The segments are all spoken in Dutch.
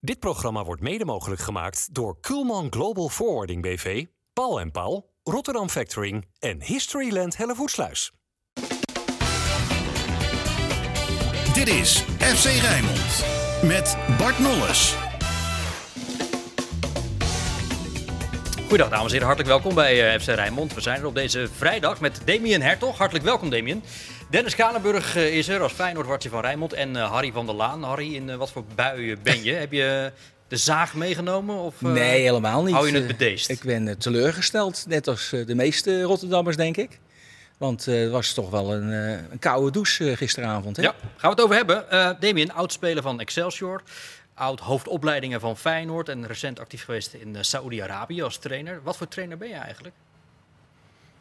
Dit programma wordt mede mogelijk gemaakt door Kuhlman Global Forwarding BV, Paul en Paul, Rotterdam Factoring en Historyland Hellevoetsluis. Dit is FC Rijnmond met Bart Nolles. Goedendag dames en heren, hartelijk welkom bij eh, FC Rijnmond. We zijn er op deze vrijdag met Damien Hertog. Hartelijk welkom Damien. Dennis Kanenburg eh, is er als Feyenoordwartje van Rijnmond en eh, Harry van der Laan. Harry, in eh, wat voor buien ben je? Heb je de zaag meegenomen? Of, eh, Nee, helemaal niet. Hou je het bedeesd? Ik ben teleurgesteld, net als de meeste Rotterdammers, denk ik. Want eh, het was toch wel een, eh, een koude douche gisteravond. Hè? Ja, gaan we het over hebben. Eh Damien, oud-speler van Excelsior. Oud hoofdopleidingen van Feyenoord en recent actief geweest in Saoedi-Arabië als trainer. Wat voor trainer ben je eigenlijk?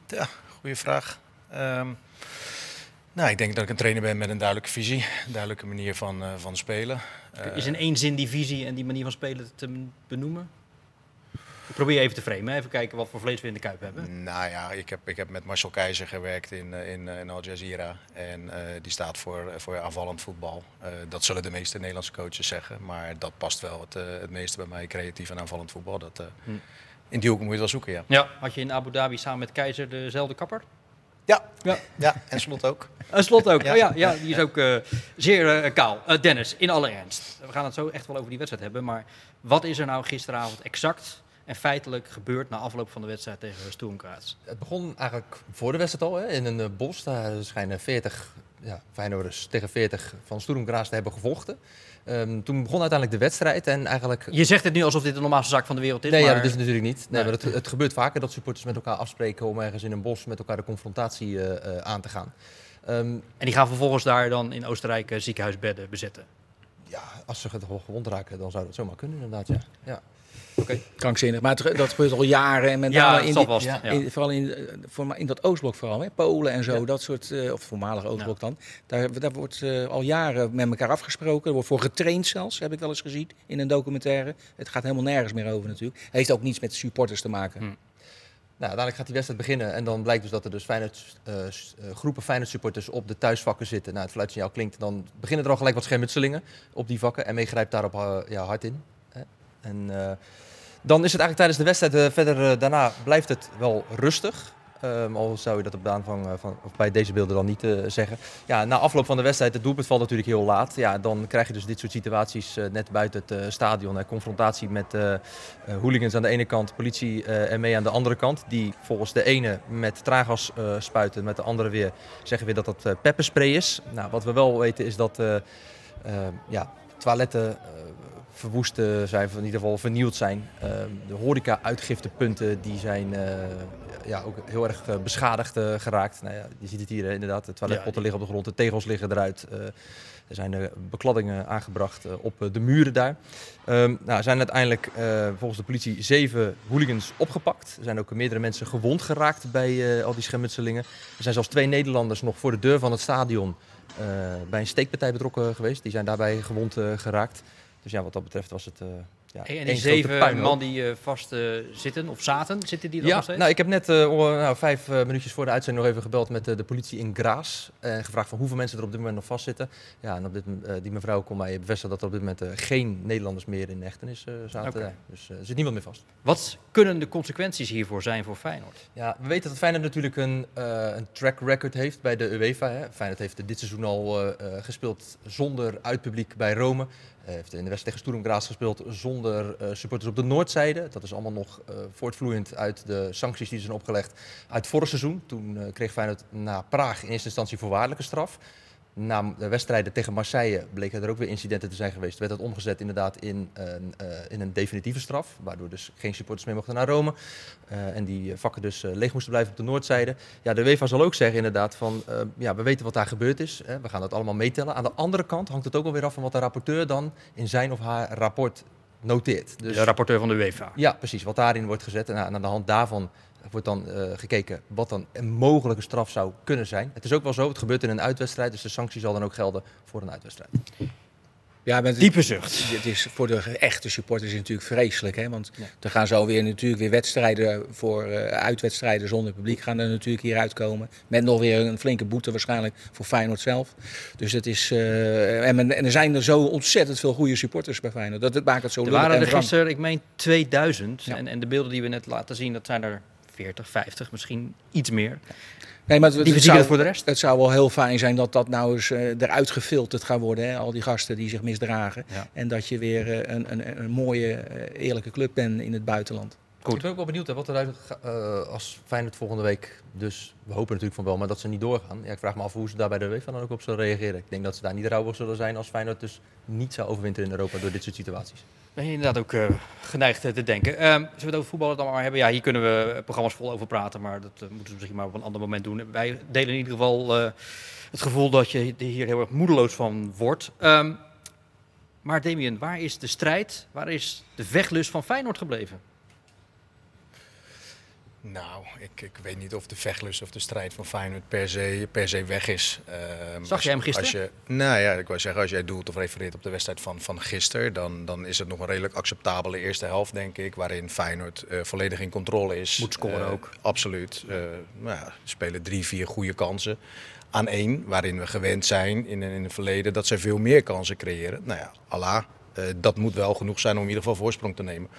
Ja, goede vraag. Ehm, nou, ik denk dat ik een trainer ben met een duidelijke visie, een duidelijke manier van, eh, van spelen. Eh, Is in één zin die visie en die manier van spelen te benoemen? Ik probeer even te framen, even kijken wat voor vlees we in de kuip hebben. Nou ja, ik heb, ik heb met Marcel Keizer gewerkt in, eh, in, eh, in Al Jazeera. En eh, die staat voor, voor aanvallend voetbal. Eh, dat zullen de meeste Nederlandse coaches zeggen. Maar dat past wel het, eh, het meeste bij mij, creatief en aanvallend voetbal. Dat, eh, Hm. In die hoek moet je het wel zoeken, ja. Ja, had je in Abu Dhabi samen met Keizer dezelfde kapper? Ja, Ja. ja. en slot ook. Een slot ook. Ja. Oh ja, ja, die is ook eh, zeer eh, kaal. Eh, Dennis, in alle ernst. We gaan het zo echt wel over die wedstrijd hebben. Maar wat is er nou gisteravond exact en feitelijk gebeurd na afloop van de wedstrijd tegen Graz? Het begon eigenlijk voor de wedstrijd al, hè, in een bos. Daar schijnen 40 ja, Feyenoorders tegen 40 van Graz te hebben gevochten. Ehm, toen begon uiteindelijk de wedstrijd en eigenlijk... Je zegt het nu alsof dit de normaalste zaak van de wereld is. Nee, maar... ja, dat is het natuurlijk niet. Nee, Nee. maar het, het gebeurt vaker dat supporters met elkaar afspreken om ergens in een bos met elkaar de confrontatie eh, eh, aan te gaan. Ehm, En die gaan vervolgens daar dan in Oostenrijk eh, ziekenhuisbedden bezetten. ja, als ze gewond raken, dan zou dat zomaar kunnen inderdaad, ja. ja. Krankzinnig. Maar het- dat gebeurt al jaren. En met Ja, in, ja, vooral in, eh, voor, in dat Oostblok vooral, hè? Polen en zo, Ja. dat soort, eh, of voormalig Oostblok dan. Daar, daar wordt eh, al jaren met elkaar afgesproken. Er wordt voor getraind zelfs, heb ik wel eens gezien in een documentaire. Het gaat helemaal nergens meer over natuurlijk. Heeft ook niets met supporters te maken. Hm. Nou, uiteindelijk gaat die wedstrijd beginnen en dan blijkt dus dat er dus Feyenoord, groepen Feyenoord supporters op de thuisvakken zitten. Nou, het fluitsignaal klinkt, dan beginnen er al gelijk wat schermutselingen op die vakken en mee grijpt daarop ja, hard in. En eh, dan is het eigenlijk tijdens de wedstrijd, eh, verder eh, daarna blijft het wel rustig. Ehm, al zou je dat op de aanvang van, of bij deze beelden dan niet zeggen. Ja, na afloop van de wedstrijd, het doelpunt valt natuurlijk heel laat. Ja, dan krijg je dus dit soort situaties net buiten het stadion. Hè. Confrontatie met hooligans aan de ene kant, politie en mee aan de andere kant. Die volgens de ene met traangas eh, spuiten, met de andere weer zeggen weer dat dat pepperspray is. Nou, wat we wel weten is dat ja, toiletten verwoest eh, zijn, of in ieder geval vernield zijn. Eh, de horeca-uitgiftepunten die zijn eh, ja, ook heel erg eh, beschadigd geraakt. Nou ja, je ziet het hier inderdaad, de toiletpotten liggen op de grond, de tegels liggen eruit. er zijn bekladdingen aangebracht op de muren daar. Ehm, nou, er zijn uiteindelijk volgens de politie zeven hooligans opgepakt. Er zijn ook meerdere mensen gewond geraakt bij al die schermutselingen. Er zijn zelfs twee Nederlanders nog voor de deur van het stadion bij een steekpartij betrokken geweest. Die zijn daarbij gewond geraakt. Dus ja, wat dat betreft was het. eh ja, En die zeven man die eh, vast eh, zitten of zaten, zitten die er nog Ja, steeds? nou, ik heb net nou, vijf minuutjes voor de uitzending nog even gebeld met de politie in Graas. En gevraagd van hoeveel mensen er op dit moment nog vastzitten. Ja, en op dit, die mevrouw kon mij bevestigen dat er op dit moment geen Nederlanders meer in hechtenis zaten. Dus er zit niemand meer vast. Wat kunnen de consequenties hiervoor zijn voor Feyenoord? Ja, we weten dat Feyenoord natuurlijk een, een track record heeft bij de UEFA. Hè. Feyenoord heeft dit seizoen al gespeeld zonder uitpubliek bij Rome. Eh, heeft in de wedstrijd tegen Sturm gespeeld zonder eh, supporters op de noordzijde. Dat is allemaal nog eh, voortvloeiend uit de sancties die zijn opgelegd uit vorig seizoen. Toen kreeg Feyenoord na Praag in eerste instantie voorwaardelijke straf. Na de wedstrijden tegen Marseille bleken er ook weer incidenten te zijn geweest. Werd dat omgezet inderdaad in een, eh, in een definitieve straf. Waardoor dus geen supporters meer mochten naar Rome. Eh, en die vakken dus eh, leeg moesten blijven op de noordzijde. Ja, de UEFA zal ook zeggen inderdaad van, eh, ja, we weten wat daar gebeurd is. Hè, we gaan dat allemaal meetellen. Aan de andere kant hangt het ook alweer af van wat de rapporteur dan in zijn of haar rapport noteert. Dus de rapporteur van de UEFA. ja, precies. Wat daarin wordt gezet. En aan de hand daarvan wordt dan eh, gekeken wat dan een mogelijke straf zou kunnen zijn. Het is ook wel zo, het gebeurt in een uitwedstrijd, dus de sanctie zal dan ook gelden voor een uitwedstrijd. Ja, maar het, Diepe zucht. het is voor de echte supporters is het natuurlijk vreselijk. Hè? Want er gaan zo weer natuurlijk weer wedstrijden voor eh, uitwedstrijden zonder publiek gaan er natuurlijk hier uitkomen. Met nog weer een flinke boete waarschijnlijk voor Feyenoord zelf. Dus het is. eh, en, men- en er zijn er zo ontzettend veel goede supporters bij Feyenoord. Dat het maakt het zo Er lullig waren en er gisteren, ik meen 2000. Ja. En, en de beelden die we net laten zien, dat zijn er 40, 50, misschien iets meer. Nee, maar het, Die het verdienen zou, voor de rest. het zou wel heel fijn zijn dat dat nou eens eh, eruit gefilterd gaat worden. Hè? Al die gasten die zich misdragen. Ja. En dat je weer eh, een, een, een mooie, eh, eerlijke club bent in het buitenland. Ik ben ook wel benieuwd hè, wat eruit gaat eh, als Feyenoord volgende week. Dus we hopen natuurlijk van wel, maar dat ze niet doorgaan. Ja, ik vraag me af hoe ze daar bij de UEFA dan ook op zullen reageren. Ik denk dat ze daar niet rouwig zullen zijn als Feyenoord dus niet zou overwinteren in Europa door dit soort situaties. Ben je inderdaad ook eh, geneigd eh, te denken. Ehm, zullen we het over voetballen dan maar hebben? Ja, hier kunnen we programma's vol over praten, maar dat moeten we misschien maar op een ander moment doen. Wij delen in ieder geval het gevoel dat je hier heel erg moedeloos van wordt. Ehm, maar Damien, waar is de strijd, waar is de vechtlust van Feyenoord gebleven? Nou, ik, ik weet niet of de vechtlust of de strijd van Feyenoord per se, per se weg is. Ehm, Zag als- jij hem gisteren? Als je, nou ja, ik wou zeggen, als jij doelt of refereert op de wedstrijd van, van gisteren, dan, dan is het nog een redelijk acceptabele eerste helft, denk ik. Waarin Feyenoord eh, volledig in controle is. Moet scoren Eh, ook. Absoluut. Eh, nou ja, spelen drie, vier goede kansen aan één. Waarin we gewend zijn in, in het verleden dat ze veel meer kansen creëren. Nou ja, Allah, dat moet wel genoeg zijn om in ieder geval voorsprong te nemen.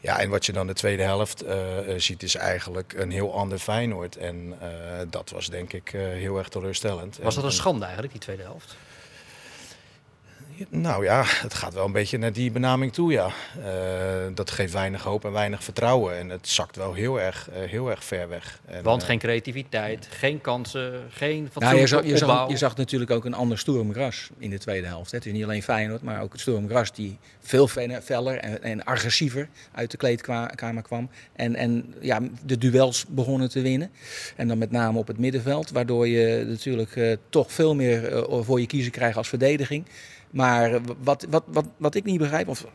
Ja, en wat je dan de tweede helft eh, eh, ziet is eigenlijk een heel ander Feyenoord. En eh, dat was denk ik heel erg teleurstellend. Was dat En- een schande eigenlijk, die tweede helft? Nou ja, het gaat wel een beetje naar die benaming toe, ja. Eh, dat geeft weinig hoop en weinig vertrouwen. En het zakt wel heel erg, eh, heel erg ver weg. En, Want eh, geen creativiteit, geen kansen, geen Nou, je, zag, je, zag, je zag natuurlijk ook een ander Sturm Gras in de tweede helft. hè. Het is niet alleen Feyenoord, maar ook het Sturm Gras die veel fe- feller en, en agressiever uit de kleedkamer kwam. En, en ja, de duels begonnen te winnen. En dan met name op het middenveld, waardoor je natuurlijk eh, toch veel meer voor je kiezen krijgt als verdediging. Maar wat, wat, wat, wat ik niet begrijp, of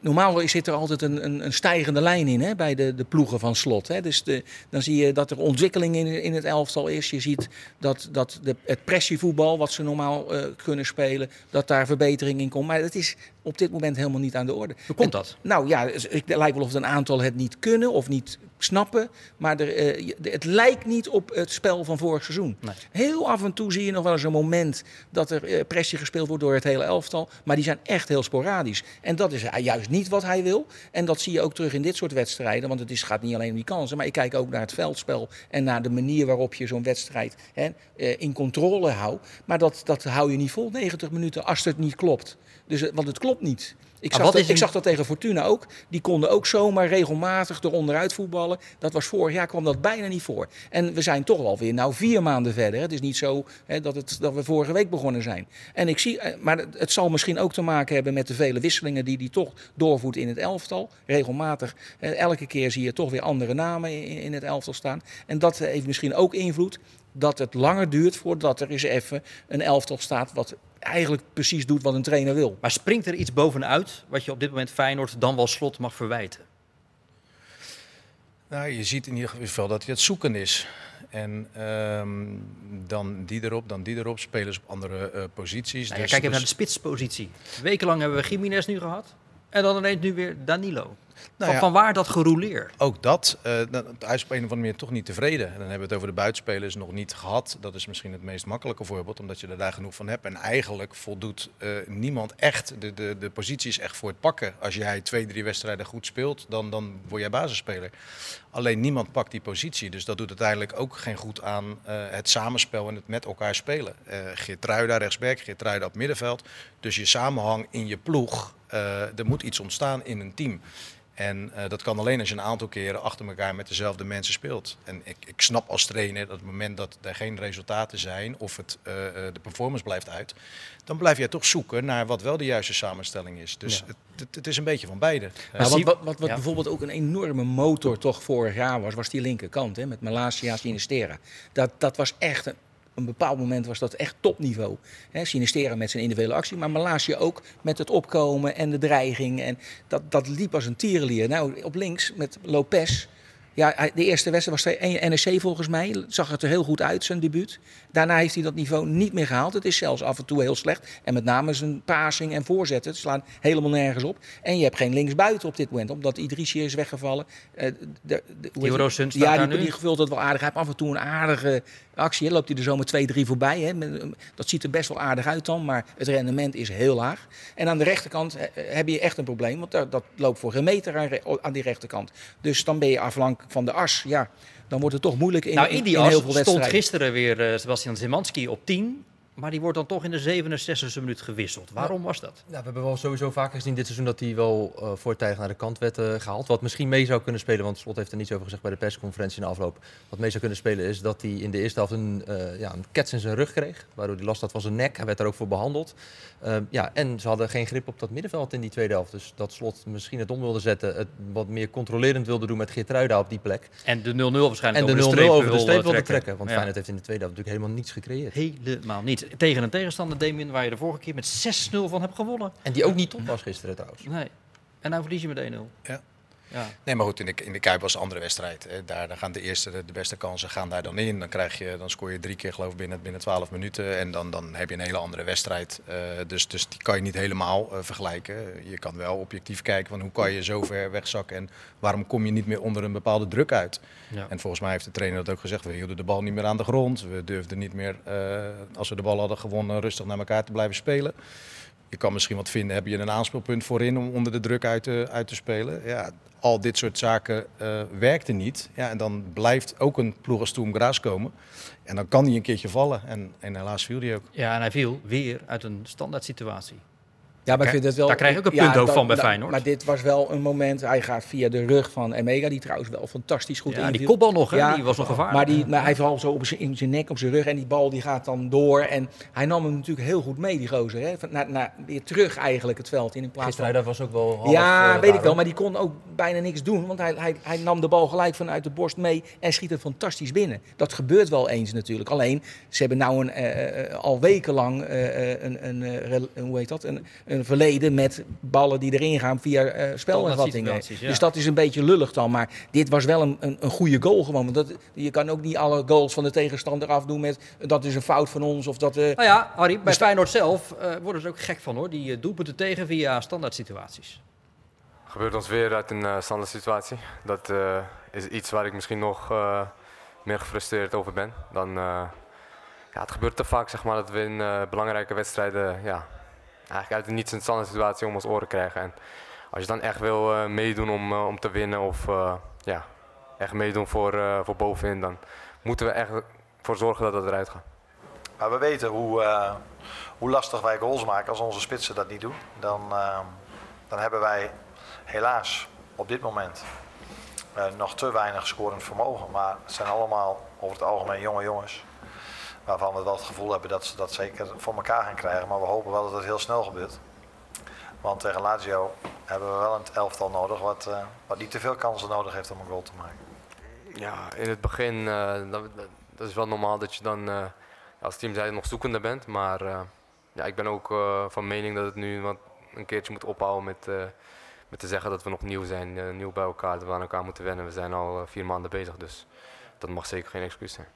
Normaal zit er altijd een, een, een stijgende lijn in hè, bij de, de ploegen van slot. Hè. Dus de, dan zie je dat er ontwikkeling in, in het elftal is. Je ziet dat, dat de, het pressievoetbal, wat ze normaal eh, kunnen spelen, dat daar verbetering in komt. Maar dat is op dit moment helemaal niet aan de orde. Hoe komt dat? Nou, Nou ja, het het lijkt wel of een aantal het niet kunnen of niet snappen. Maar er, eh, het lijkt niet op het spel van vorig seizoen. Nee. Heel af en toe zie je nog wel eens een moment dat er eh, pressie gespeeld wordt door het hele elftal. Maar die zijn echt heel sporadisch. En dat is eh, juist niet wat hij wil. En dat zie je ook terug in dit soort wedstrijden. Want het is, gaat niet alleen om die kansen. Maar ik kijk ook naar het veldspel. En naar de manier waarop je zo'n wedstrijd hè, in controle houdt. Maar dat, dat hou je niet vol 90 minuten als het niet klopt. Dus, want het klopt niet. Ik zag, dat, ik zag dat tegen Fortuna ook. Die konden ook zomaar regelmatig eronderuit voetballen. Dat was vorig jaar kwam dat bijna niet voor. En we zijn toch alweer nou vier maanden verder. Het is niet zo hè, dat, het, dat we vorige week begonnen zijn. En ik zie, eh, maar het, het zal misschien ook te maken hebben met de vele wisselingen die hij toch doorvoert in het elftal. Regelmatig. eh, elke keer zie je toch weer andere namen in, in het elftal staan. En dat heeft misschien ook invloed dat het langer duurt voordat er eens even een elftal staat wat eigenlijk precies doet wat een trainer wil. Maar springt er iets bovenuit wat je op dit moment Feyenoord dan wel slot mag verwijten? Nou, je ziet in ieder geval dat hij het zoeken is. En ehm, dan die erop, dan die erop. Spelers op andere eh, posities. Nou ja, Dus- kijk even naar dus- de spitspositie. Wekenlang hebben we Jiménez nu gehad. En dan ineens nu weer Danilo. Nou van, ja. van waar dat gerouleer? Ook dat, eh, dat- hij is op een of andere manier toch niet tevreden. En dan hebben we het over de buitenspelers nog niet gehad. Dat is misschien het meest makkelijke voorbeeld, omdat je er daar genoeg van hebt. En eigenlijk voldoet eh, niemand echt, de, de, de positie is echt voor het pakken. Als jij twee, drie wedstrijden goed speelt, dan, dan word jij basisspeler. Alleen niemand pakt die positie. Dus dat doet uiteindelijk ook geen goed aan eh, het samenspel en het met elkaar spelen. Eh Geertruida rechtsback, Geertruida op middenveld. Dus je samenhang in je ploeg, eh, er moet iets ontstaan in een team. En eh, dat kan alleen als je een aantal keren achter elkaar met dezelfde mensen speelt. En ik, ik snap als trainer dat op het moment dat er geen resultaten zijn of het, eh, eh, de performance blijft uit, dan blijf jij toch zoeken naar wat wel de juiste samenstelling is. Dus het, het, het is een beetje van beide. Nou, wat wat, wat, wat ja. bijvoorbeeld ook een enorme motor toch vorig jaar was, was die linkerkant hè, met Malasia, Sinistera. Dat, dat was echt een, een bepaald moment was dat echt topniveau. Sinistera met zijn individuele actie, maar Malasia ook met het opkomen en de dreiging. En dat, dat liep als een tierenlier. Nou, op links met Lopez. Ja, de eerste wedstrijd was tegen NEC volgens mij. Zag het er heel goed uit, zijn debuut. Daarna heeft hij dat niveau niet meer gehaald. Het is zelfs af en toe heel slecht. En met name zijn passing en voorzetten het slaan helemaal nergens op. En je hebt geen linksbuiten op dit moment, omdat Idrissi is weggevallen. Eh, de, de, die? Staat Ja, die, nu. die vult het wel aardig. Hij heeft af en toe een aardige actie. hè. Loopt hij er zo met twee, drie voorbij. Hè. Met- Dat ziet er best wel aardig uit dan, maar het rendement is heel laag. En aan de rechterkant eh, heb je echt een probleem, want dat loopt voor geen meter aan, aan die rechterkant. Dus dan ben je afhankelijk van de as. Ja, dan wordt het toch moeilijk in, nou, in die in as heel veel stond wedstrijden. gisteren weer eh, Sebastian Zemanski op 10. Maar die wordt dan toch in de 67e minuut gewisseld. Waarom was dat? Ja, we hebben wel sowieso vaker gezien dit seizoen dat hij wel eh voortijdig naar de kant werd eh, gehaald. Wat misschien mee zou kunnen spelen, want Slot heeft er niets over gezegd bij de persconferentie in de afloop. Wat mee zou kunnen spelen is dat hij in de eerste helft een, eh, ja, een kets in zijn rug kreeg. Waardoor hij last had van zijn nek. Hij werd daar ook voor behandeld. Ehm, ja, en ze hadden geen grip op dat middenveld in die tweede helft. Dus dat Slot misschien het om wilde zetten. Het wat meer controlerend wilde doen met Geertruida op die plek. En de 0-0 waarschijnlijk En de 0-0 over de streep, wilde trekken. Want Ja. Feyenoord heeft in de tweede helft natuurlijk helemaal niets gecreëerd. Helemaal niet. Tegen een tegenstander, Damien, waar je de vorige keer met 6-0 van hebt gewonnen. En die ook niet top was gisteren trouwens. Nee. En nou verlies je met 1-0. Ja. Ja. Nee, maar goed, in de, in de Kuip was een andere wedstrijd. hè. Daar, daar gaan de eerste, de, de beste kansen gaan daar dan in. Dan, krijg je, dan scoor je drie keer geloof ik binnen, binnen 12 minuten. En dan, dan heb je een hele andere wedstrijd. Eh, dus, dus die kan je niet helemaal eh, vergelijken. Je kan wel objectief kijken van hoe kan je zo ver wegzakken. En waarom kom je niet meer onder een bepaalde druk uit. Ja. En volgens mij heeft de trainer dat ook gezegd. We hielden de bal niet meer aan de grond. We durfden niet meer, eh, als we de bal hadden gewonnen, rustig naar elkaar te blijven spelen. Je kan misschien wat vinden, heb je een aanspeelpunt voorin om onder de druk uit te, uit te spelen. Ja, al dit soort zaken werkten niet. Ja, en dan blijft ook een ploeg als Sturm Graz komen. En dan kan hij een keertje vallen. En, en helaas viel hij ook. ja, en hij viel weer uit een standaard situatie. Ja, maar ik vind het wel. daar krijg je ook een punt ook van bij da- Feyenoord. Maar dit was wel een moment. Hij gaat via de rug van Emega, die trouwens wel fantastisch goed ja, die kopbal nog, hè, Ja, die was nog gevaarlijk. Maar, die, maar hij valt zo op zijn, in zijn nek, op zijn rug en die bal die gaat dan door. En hij nam hem natuurlijk heel goed mee, die gozer. Hè? Van, naar, naar, weer terug eigenlijk het veld in, in plaats van... Geertruida was ook wel half, Ja, eh, weet ik wel, maar die kon ook bijna niks doen. Want hij, hij, hij nam de bal gelijk vanuit de borst mee en schiet het fantastisch binnen. Dat gebeurt wel eens natuurlijk. Alleen, ze hebben nou een, eh, eh, al wekenlang eh, eh, een, een, eh, hoe heet dat? Een, een verleden met ballen die erin gaan via eh ja. Dus dat is een beetje lullig dan. Maar dit was wel een, een, een goede goal gewoon. Want dat, je kan ook niet alle goals van de tegenstander afdoen met dat is een fout van ons. Of dat, eh, Nou ja, Harry, bij Dus- Feyenoord zelf eh, worden ze ook gek van hoor. Die doelpunten tegen via standaard situaties. gebeurt ons weer uit een eh standaard situatie. Dat eh, is iets waar ik misschien nog eh, meer gefrustreerd over ben. Dan, eh, ja, het gebeurt te vaak zeg maar, dat we in eh, belangrijke wedstrijden ja, eigenlijk uit een niets een standaard situatie om ons oren krijgen. En als je dan echt wil eh, meedoen om, eh, om te winnen of eh, ja, echt meedoen voor, voor bovenin, dan moeten we echt voor zorgen dat het eruit gaat. Maar we weten hoe, hoe lastig wij goals maken als onze spitsen dat niet doen. Dan, eh, dan hebben wij helaas op dit moment nog te weinig scorend vermogen. Maar het zijn allemaal over het algemeen jonge jongens. Waarvan we wel het gevoel hebben dat ze dat zeker voor elkaar gaan krijgen. Maar we hopen wel dat het heel snel gebeurt. Want tegen Lazio hebben we wel een elftal nodig wat, eh, wat niet te veel kansen nodig heeft om een goal te maken. Ja, in het begin, eh, dat, is wel normaal dat je dan eh, als team zijde nog zoekende bent. Maar ja, ik ben ook van mening dat het nu een keertje moet ophouden met, met te zeggen dat we nog nieuw zijn, nieuw bij elkaar, dat we aan elkaar moeten wennen. We zijn al vier maanden bezig, dus dat mag zeker geen excuus zijn.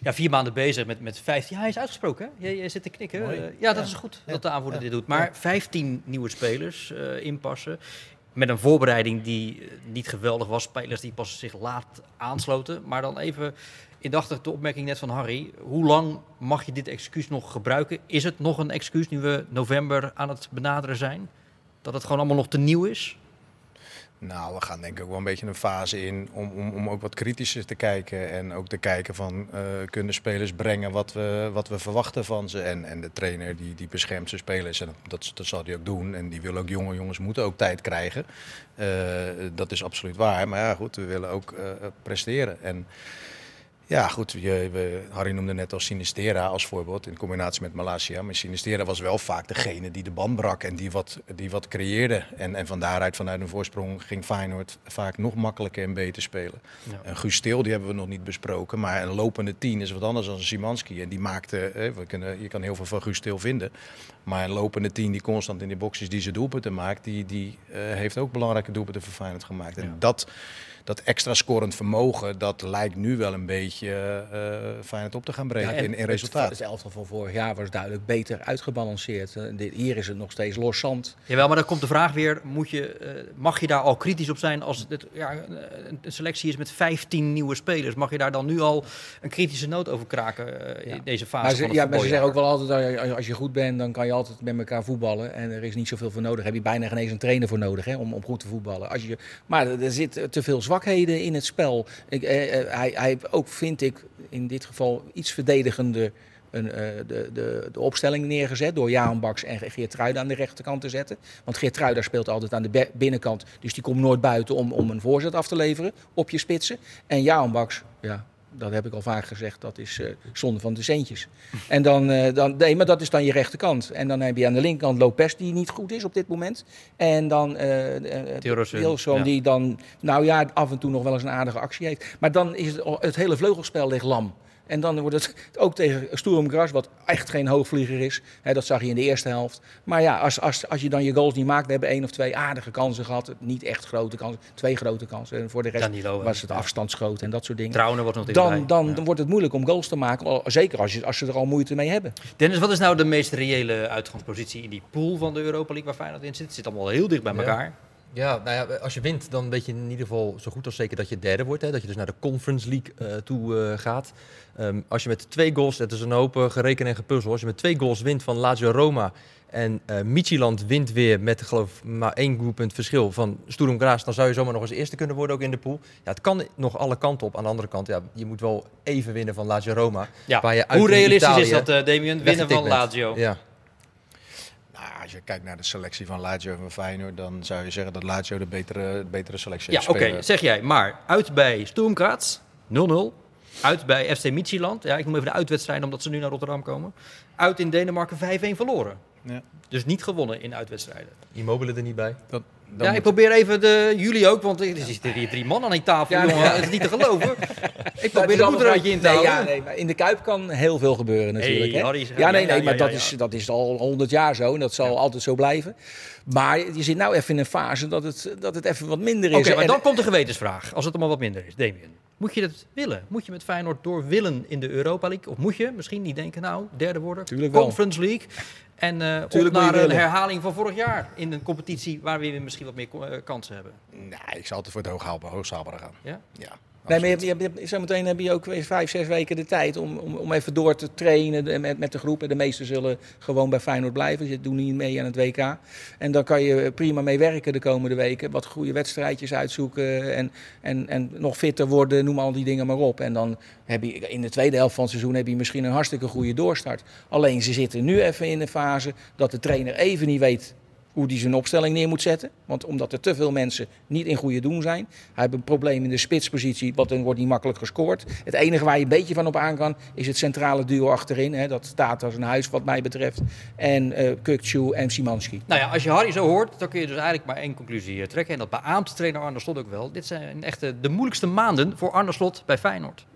Ja, vier maanden bezig met, met 15. Ja, hij is uitgesproken, hè? Je, je zit te knikken. Eh, ja, dat is goed dat de aanvoerder dit doet. Maar 15 nieuwe spelers eh, inpassen. Met een voorbereiding die eh, niet geweldig was. Spelers die pas zich laat aansloten. Maar dan even indachtig de opmerking net van Harry. Hoe lang mag je dit excuus nog gebruiken? Is het nog een excuus nu we november aan het benaderen zijn? Dat het gewoon allemaal nog te nieuw is? Nou, we gaan denk ik ook wel een beetje een fase in om, om, om ook wat kritischer te kijken. En ook te kijken van, eh, kunnen spelers brengen wat we, wat we verwachten van ze. En, en de trainer die, die beschermt zijn spelers en dat, dat zal hij ook doen. En die wil ook jonge jongens moeten ook tijd krijgen. Eh, dat is absoluut waar. Maar ja, goed, we willen ook eh, presteren. En Ja, goed. Je, we, Harry noemde net al Sinistera als voorbeeld in combinatie met Malasia. Maar Sinistera was wel vaak degene die de band brak en die wat, die wat creëerde. En, en van daaruit, vanuit een voorsprong, ging Feyenoord vaak nog makkelijker en beter spelen. Ja. En Guus Stil, die hebben we nog niet besproken. Maar een lopende tien is wat anders dan een Simanski. En die maakte, hè, we kunnen, je kan heel veel van Guus Stil vinden. Maar een lopende tien die constant in die boxjes die zijn doelpunten maakt, die, die eh, heeft ook belangrijke doelpunten voor Feyenoord gemaakt. En Ja. dat, dat extra scorend vermogen, dat lijkt nu wel een beetje eh Feyenoord op te gaan breken Ja, en in, in het- resultaat. Het, elftal van vorig jaar was duidelijk beter uitgebalanceerd. Eh, dit, hier is het nog steeds los zand. Jawel, maar dan komt de vraag weer, moet je, eh, mag je daar al kritisch op zijn als het ja, een selectie is met 15 nieuwe spelers? Mag je daar dan nu al een kritische noot over kraken eh, in deze fase Maar van ze, het ja, maar ze zeggen ook wel altijd, als je goed bent, dan kan je altijd met elkaar voetballen. En er is niet zoveel voor nodig. Daar heb je bijna geen eens een trainer voor nodig hè, om, om goed te voetballen. Als je, maar er zitten te veel zwakheden in het spel. Ik, eh, eh, hij, hij ook, vind ik, in dit geval iets verdedigender een, eh, de, de, de opstelling neergezet door Jaan Baks en Geert Truida aan de rechterkant te zetten. Want Geert Truida speelt altijd aan de binnenkant, dus die komt nooit buiten om, om een voorzet af te leveren op je spitsen. En Jaan Baks, ja, dat heb ik al vaak gezegd, dat is eh, zonde van de centjes. En dan, eh, dan, nee, maar dat is dan je rechterkant. En dan heb je aan de linkerkant Lopez, die niet goed is op dit moment. En dan eh Wilson, ja. die dan, nou ja, af en toe nog wel eens een aardige actie heeft. Maar dan is het, het hele vleugelspel ligt lam. En dan wordt het ook tegen Sturm Gras, wat echt geen hoogvlieger is. Hè, dat zag je in de eerste helft. Maar ja, als, als, als je dan je goals niet maakt, we hebben één of twee aardige kansen gehad. Niet echt grote kansen, twee grote kansen. En voor de rest Danilo, was het afstandsschoot en dat soort dingen. Trouwen wordt nog. Dan, dan, Ja. dan wordt het moeilijk om goals te maken. Zeker als, je, als ze er al moeite mee hebben. Dennis, wat is nou de meest reële uitgangspositie in die pool van de Europa League waar Feyenoord in zit? Het zit allemaal heel dicht bij elkaar. Ja, nou ja, als je wint, dan weet je in ieder geval zo goed als zeker dat je derde wordt. Hè? Dat je dus naar de Conference League eh, toe eh, gaat. Ehm, als je met twee goals, het is een hoop eh, gereken en gepuzzel. Als je met twee goals wint van Lazio Roma en eh Midtjylland wint weer met geloof maar één doelpunt verschil van Sturm Graz, dan zou je zomaar nog eens eerste kunnen worden ook in de pool. Ja, het kan nog alle kanten op. Aan de andere kant, ja, je moet wel even winnen van Lazio Roma. Ja. Waar je uit Hoe realistisch is dat, Damien? Winnen van bent. Lazio? Ja. Nou, als je kijkt naar de selectie van Lazio en van Feyenoord, dan zou je zeggen dat Lazio de betere, de betere selectie Ja, heeft. oké, zeg jij. Maar uit bij Graz, 0-0. Uit bij FC Midtjylland. Ja, ik noem even de uitwedstrijden omdat ze nu naar Rotterdam komen. Uit in Denemarken 5-1 verloren. Ja. Dus niet gewonnen in uitwedstrijden. Immobile er niet bij. Dat, dan ja, moet- ik probeer even de, jullie ook, want er zitten hier drie man aan die tafel, Ja, jongen. Het is niet te geloven. ik Dat probeer allemaal moederuitje in te nee, houden. ja, nee, maar in de Kuip kan heel veel gebeuren natuurlijk. Hey, hè? Harry, ja, nee, nee, maar dat. Is, dat is al honderd jaar zo en dat zal altijd zo blijven. Maar je zit nou even in een fase dat het, dat het even wat minder is. Oké, maar En- dan komt de gewetensvraag. Als het allemaal wat minder is, Damien. Moet je dat willen? Moet je met Feyenoord door willen in de Europa League? Of moet je misschien niet denken, nou, derde worden, Tuurlijk wel. Conference League. En je naar een herhaling van vorig jaar. In een competitie waar we misschien wat meer eh, kansen hebben. Nee, ik zou altijd voor het hoogstaalbare gaan. Ja? Ja, Nee, maar je je hebt, zometeen heb je ook weer vijf, zes weken de tijd om, om, om even door te trainen met, met de groep. En de meesten zullen gewoon bij Feyenoord blijven. Ze doen niet mee aan het WK. En dan kan je prima mee werken de komende weken. Wat goede wedstrijdjes uitzoeken en, en, en nog fitter worden, noem al die dingen maar op. En dan heb je in de tweede helft van het seizoen heb je misschien een hartstikke goede doorstart. Alleen ze zitten nu even in de fase dat de trainer even niet weet hoe hij zijn opstelling neer moet zetten. Want omdat er te veel mensen niet in goede doen zijn. Hij heeft een probleem in de spitspositie, want dan wordt niet makkelijk gescoord. Het enige waar je een beetje van op aan kan, is het centrale duo achterin. Hè. Dat staat als een huis wat mij betreft. En eh Kukcu en Simanski. Nou ja, als je Harry zo hoort, dan kun je dus eigenlijk maar één conclusie eh, trekken. En dat beaamt trainer Arne Slot ook wel. Dit zijn echt de moeilijkste maanden voor Arne Slot bij Feyenoord.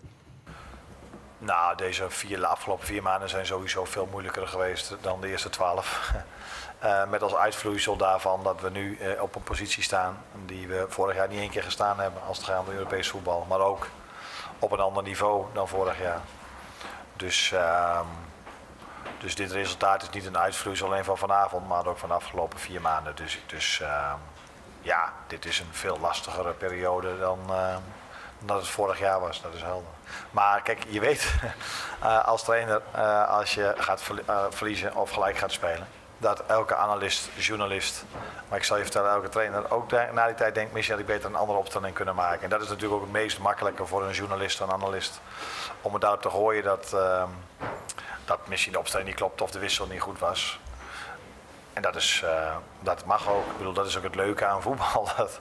Nou, deze vier, de afgelopen vier maanden zijn sowieso veel moeilijker geweest dan de eerste twaalf. Eh, met als uitvloeisel daarvan dat we nu eh, op een positie staan die we vorig jaar niet één keer gestaan hebben als het gaat om Europees voetbal. Maar ook op een ander niveau dan vorig jaar. Dus, ehm, dus dit resultaat is niet een uitvloeisel alleen van vanavond, maar ook van de afgelopen vier maanden. Dus, dus ehm, ja, dit is een veel lastigere periode dan, ehm, dan dat het vorig jaar was. Dat is helder. Maar kijk, je weet eh, als trainer, eh, als je gaat verli- eh, verliezen of gelijk gaat spelen, dat elke analist, journalist, maar ik zal je vertellen, elke trainer ook na die tijd denkt, misschien had ik beter een andere opstelling kunnen maken. En dat is natuurlijk ook het meest makkelijke voor een journalist, een analist, om het daarop te gooien dat, ehm, dat misschien de opstelling niet klopt of de wissel niet goed was. En dat, is, eh, dat mag ook. Ik bedoel, dat is ook het leuke aan voetbal. Dat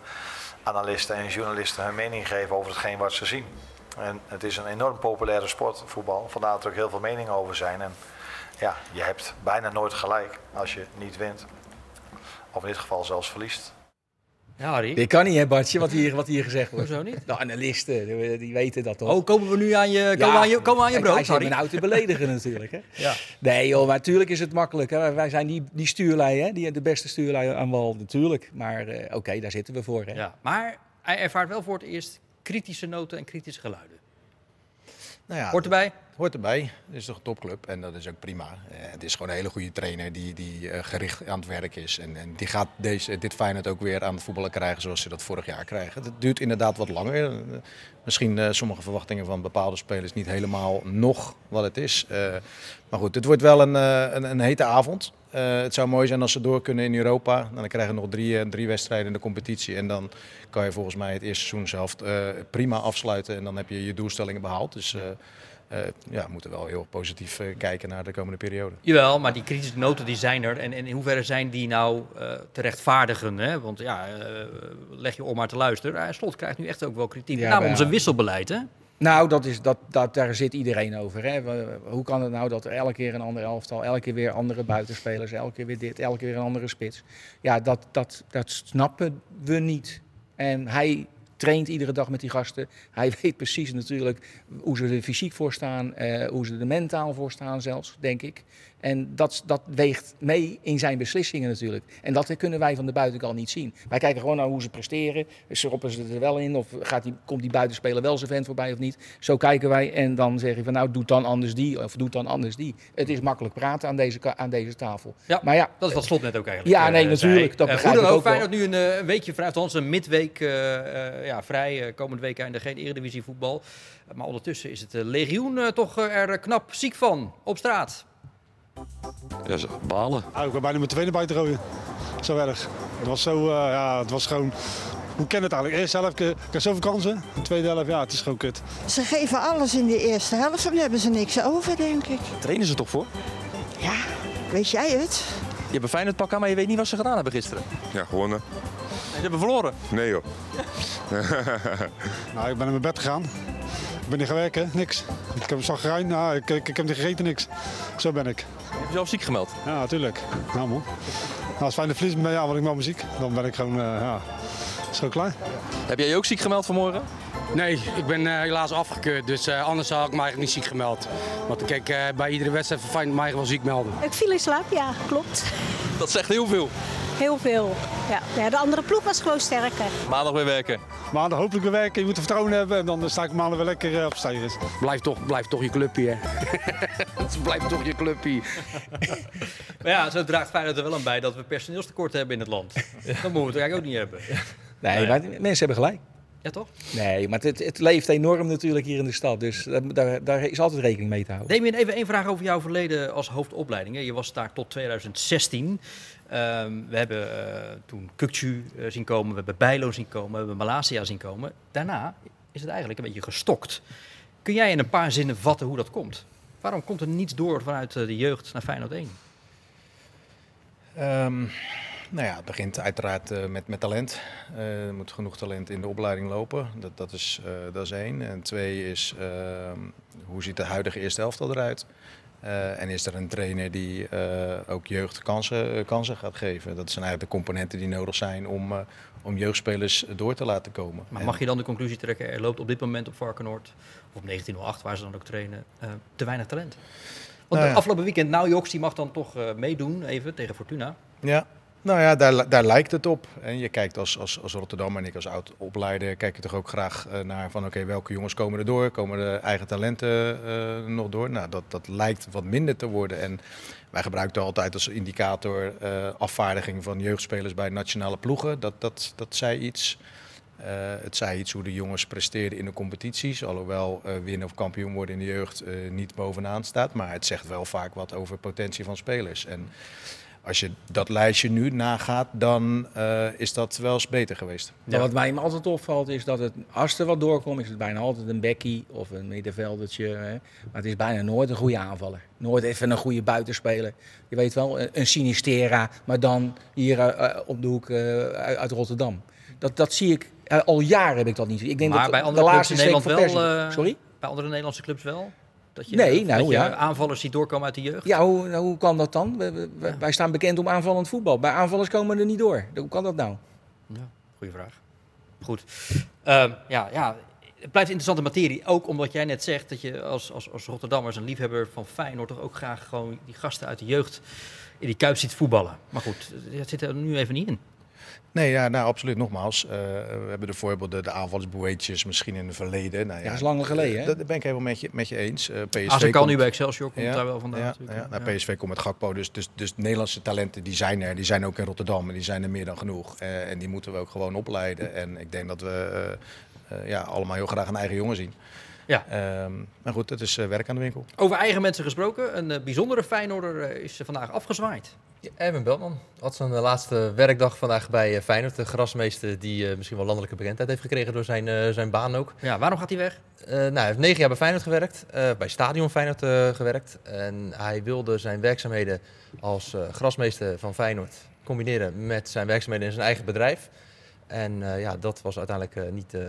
analisten en journalisten hun mening geven over hetgeen wat ze zien. En het is een enorm populaire sport, voetbal. Vandaar dat er ook heel veel meningen over zijn. En ja, je hebt bijna nooit gelijk als je niet wint. Of in dit geval zelfs verliest. Ja, Harry. Dit kan niet, hè, Bartje, wat hier, wat hier gezegd wordt. Hoezo niet? De analisten, die, weten dat toch? Oh, komen we nu aan je, komen aan je, komen aan je brood, Hij zit nou te beledigen natuurlijk. Hè? Ja. Nee joh, maar natuurlijk is het makkelijk. Hè? Wij zijn die, die stuurlui, hè? Die, de beste stuurlui aan wal, natuurlijk. Maar eh, oké, daar zitten we voor. Hè? Ja, maar hij ervaart wel voor het eerst kritische noten en kritische geluiden. Nou ja, Hoort erbij? Hoort erbij. Het is toch een topclub en dat is ook prima. Eh, het is gewoon een hele goede trainer die, die eh, gericht aan het werk is. En, en die gaat deze, dit Feyenoord ook weer aan het voetballen krijgen zoals ze dat vorig jaar krijgen. Het duurt inderdaad wat langer. Eh, misschien sommige verwachtingen van bepaalde spelers niet helemaal nog wat het is. Maar goed, het wordt wel een, een, een hete avond. Eh, het zou mooi zijn als ze door kunnen in Europa. Nou, dan krijgen we nog drie, eh, drie wedstrijden in de competitie. En dan kan je volgens mij het eerste seizoen zelf eh, prima afsluiten. En dan heb je je doelstellingen behaald. Dus eh, eh, ja, we moeten wel heel positief kijken naar de komende periode. Jawel, maar die kritische noten die zijn er. En, en in hoeverre zijn die nou eh, te rechtvaardigen? Hè? Want ja, leg je om maar te luisteren. Uh, Slot krijgt nu echt ook wel kritiek. Om ja. zijn wisselbeleid, hè? Nou, dat is, dat, dat, daar zit iedereen over. Hè? Hoe kan het nou dat er elke keer een ander elftal, elke keer weer andere buitenspelers, elke keer weer dit, elke keer een andere spits. Ja, dat, dat, dat snappen we niet. En hij traint iedere dag met die gasten. Hij weet precies natuurlijk hoe ze er fysiek voor staan, eh, hoe ze er mentaal voor staan zelfs, denk ik. En dat, dat weegt mee in zijn beslissingen natuurlijk. En dat kunnen wij van de buitenkant niet zien. Wij kijken gewoon naar hoe ze presteren. Schroppen ze er wel in of gaat die, komt die buitenspeler wel zijn vent voorbij of niet. Zo kijken wij en dan zeg je van nou, doe dan anders die of doe dan anders die. Het is makkelijk praten aan deze, aan deze tafel. Ja, Maar ja, Dat is wat Slot net ook eigenlijk Ja, eh, nee, natuurlijk, dat Eh, begrijp ik ook. wel. Feyenoord nu een, eh, een weekje vrij, althans een midweek ja, vrij. komende week einde geen eredivisie voetbal. Maar ondertussen is het legioen toch er knap ziek van op straat. Ja, ze- balen. Ik ben bijna mijn tweede buiten gooien. Zo erg. Het was zo, eh, ja, het was gewoon... Hoe ken het eigenlijk? Eerste helft, ik heb zoveel kansen. De tweede helft, ja, het is gewoon kut. Ze geven alles in de eerste helft, dan hebben ze niks over, denk ik. Trainen ze toch voor? Ja, weet jij het? Je hebt een Feyenoord pak aan, maar je weet niet wat ze gedaan hebben gisteren. Ja, gewonnen. En ze hebben verloren. Nee joh. Nou, ik ben naar mijn bed gegaan. Ik ben niet gaan werken, niks. Ik heb een zagrijn, nou, ik, ik, ik heb niet gegeten, niks. Zo ben ik. Je hebt jezelf ziek gemeld. Ja, natuurlijk. Nou, man. Nou, als fijn de verlies ben, ja, want ik maak muziek. Dan ben ik gewoon, eh, ja, gewoon klaar. Heb jij je ook ziek gemeld vanmorgen? Nee, ik ben eh, helaas afgekeurd. Dus eh, anders had ik me eigenlijk niet ziek gemeld. Want kijk, eh, bij iedere wedstrijd van Feyenoord mag je wel ziek melden. Ik viel in slaap, ja, klopt. Dat zegt heel veel. Heel veel. Ja. ja, de andere ploeg was gewoon sterker. Maandag weer werken. Maandag hopelijk weer werken, je moet er vertrouwen hebben. En dan sta ik maandag weer lekker eh, op stijgers. Blijf toch, blijf toch je clubje, hè. Het blijft toch je clubje. Maar ja, zo draagt Feyenoord er wel aan bij dat we personeelstekort hebben in het land. Dat moeten we het eigenlijk ook niet hebben. nee, maar mensen hebben gelijk. Ja, toch? Nee, maar het, het leeft enorm natuurlijk hier in de stad. Dus daar- daar, is altijd rekening mee te houden. Damien, even één vraag over jouw verleden als hoofdopleiding. hè. Je was daar tot 2016. Ehm, we hebben eh, toen Kukcu eh, zien komen, we hebben Bijlo zien komen, we hebben Malasia zien komen. Daarna is het eigenlijk een beetje gestokt. Kun jij in een paar zinnen vatten hoe dat komt? Waarom komt er niets door vanuit eh, de jeugd naar Feyenoord 1? Ehm, nou ja, het begint uiteraard met, met talent. Er moet genoeg talent in de opleiding lopen. Dat, dat, is, dat is één. En twee is, ehm, hoe ziet de huidige eerste elftal eruit? Eh, en is er een trainer die eh, ook jeugd kansen, eh, kansen gaat geven? Dat zijn eigenlijk de componenten die nodig zijn om, om jeugdspelers door te laten komen. Maar mag je dan de conclusie trekken, er loopt op dit moment op Varkenoord, of op 1908, waar ze dan ook trainen, te weinig talent? Want Nou ja. afgelopen weekend, nou Joks, die mag dan toch meedoen, even, tegen Fortuna. Ja, nou ja, daar, daar lijkt het op. En je kijkt als, als, als Rotterdam en ik als oud-opleider, kijk je toch ook graag eh, naar van oké, welke jongens komen er door? Komen de eigen talenten eh, nog door? Nou, dat, dat lijkt wat minder te worden. En wij gebruiken altijd als indicator eh, afvaardiging van jeugdspelers bij nationale ploegen. Dat, dat, dat zei iets. Het zei iets hoe de jongens presteren in de competities. Alhoewel eh, winnen of kampioen worden in de jeugd niet bovenaan staat. Maar het zegt wel vaak wat over potentie van spelers. En als je dat lijstje nu nagaat, dan eh, is dat wel eens beter geweest. Maar wat mij altijd opvalt is dat het, als er wat doorkomt, is het bijna altijd een bekkie of een middenveldertje. Hè. Maar het is bijna nooit een goede aanvaller. Nooit even een goede buitenspeler. Je weet wel, een, een Sinistera, maar dan hier eh, eh, op de hoek eh, uit, uit Rotterdam. Dat, dat zie ik, al jaren heb ik dat niet. Ik denk maar dat bij de andere clubs laatste in Nederland wel... Eh, Sorry? Bij andere Nederlandse clubs wel? Dat je, Nee, dat nou je ja. aanvallers ziet doorkomen uit de jeugd? Ja, hoe, nou, hoe kan dat dan? We- Wij staan bekend om aanvallend voetbal. Bij aanvallers komen er niet door. Hoe kan dat nou? Ja, goede vraag. Goed. Ehm, ja, ja, het blijft interessante materie. Ook omdat jij net zegt dat je als, als, als Rotterdammers een liefhebber van Feyenoord toch ook graag gewoon die gasten uit de jeugd in die kuip ziet voetballen. Maar goed, dat zit er nu even niet in. Nee, ja, nou, absoluut. Nogmaals, eh, we hebben de voorbeelden, de aanvalsboeetjes misschien in het verleden. Nou, Ja, dat is langer geleden, hè? Dat ben ik helemaal met je, met je eens. Eh PSV Als kan komt- nu bij Excelsior komt daar wel vandaan Ja, natuurlijk. ja, nou, Ja. PSV komt met Gakpo, dus, dus, dus Nederlandse talenten die zijn er. Die zijn ook in Rotterdam en die zijn er meer dan genoeg. Eh, en die moeten we ook gewoon opleiden. En ik denk dat we eh, eh, ja, allemaal heel graag een eigen jongen zien. Ja. Ehm, maar goed, het is eh, werk aan de winkel. Over eigen mensen gesproken, een eh, bijzondere Feyenoorder eh, is vandaag afgezwaaid. Erwin Beltman had zijn eh, laatste werkdag vandaag bij eh, Feyenoord. De grasmeester die eh, misschien wel landelijke bekendheid heeft gekregen door zijn, zijn baan ook. Ja, waarom gaat hij weg? Nou, hij heeft negen jaar bij Feyenoord gewerkt, bij Stadion Feyenoord gewerkt. En hij wilde zijn werkzaamheden als grasmeester van Feyenoord combineren met zijn werkzaamheden in zijn eigen bedrijf. En eh, ja, dat was uiteindelijk eh, niet, eh,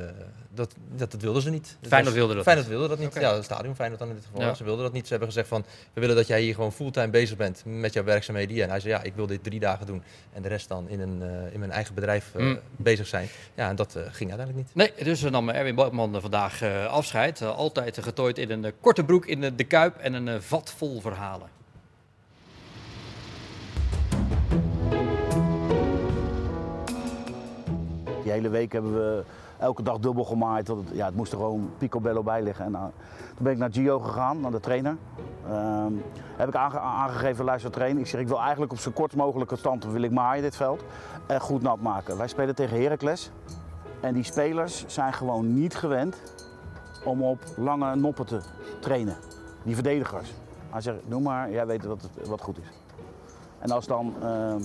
dat, dat, dat wilden ze niet. Feyenoord wilde dat Feyenoord wilde dat niet. Ja, het stadion Feyenoord dan in dit geval. Ja. Ze wilden dat niet. Ze hebben gezegd van, we willen dat jij hier gewoon fulltime bezig bent met jouw werkzaamheden hier. En hij zei, ja, ik wil dit drie dagen doen. En de rest dan in, een, eh, in mijn eigen bedrijf eh, Mm. bezig zijn. Ja, en dat eh, ging uiteindelijk niet. Nee, dus eh, nam Erwin Boutman eh, vandaag eh, afscheid. Altijd getooid in een korte broek in eh, de kuip en een vat vol verhalen. Die hele week hebben we elke dag dubbel gemaaid. het- Ja, het moest er gewoon picobello bij liggen. En, nou, toen ben ik naar Gio gegaan, naar de trainer. Ehm, heb ik aange- aangegeven, luister trainer. Ik zeg, ik wil eigenlijk op zo kort mogelijke stand wil ik maaien dit veld. En goed nat maken. Wij spelen tegen Heracles. En die spelers zijn gewoon niet gewend om op lange noppen te trainen. Die verdedigers. Hij zegt, noem maar, jij weet het wat goed is. En als dan ehm,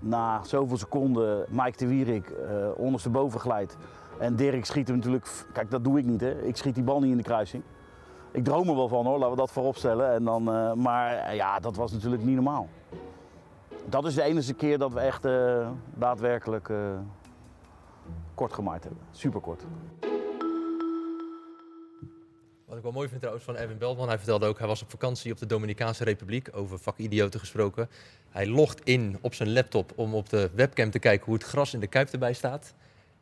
na zoveel seconden Mike de Wierik eh ondersteboven glijdt en Dirk schiet hem natuurlijk, kijk dat doe ik niet hè, ik schiet die bal niet in de kruising. Ik droom er wel van hoor, laten we dat voorop stellen. En dan, eh, maar eh, ja, dat was natuurlijk niet normaal. Dat is de enige keer dat we echt daadwerkelijk kort gemaaid hebben. Super kort. Wat ik wel mooi vind trouwens van Erwin Beltman, hij vertelde ook, hij was op vakantie op de Dominicaanse Republiek, over vakidioten gesproken. Hij logt in op zijn laptop om op de webcam te kijken hoe het gras in de kuip erbij staat.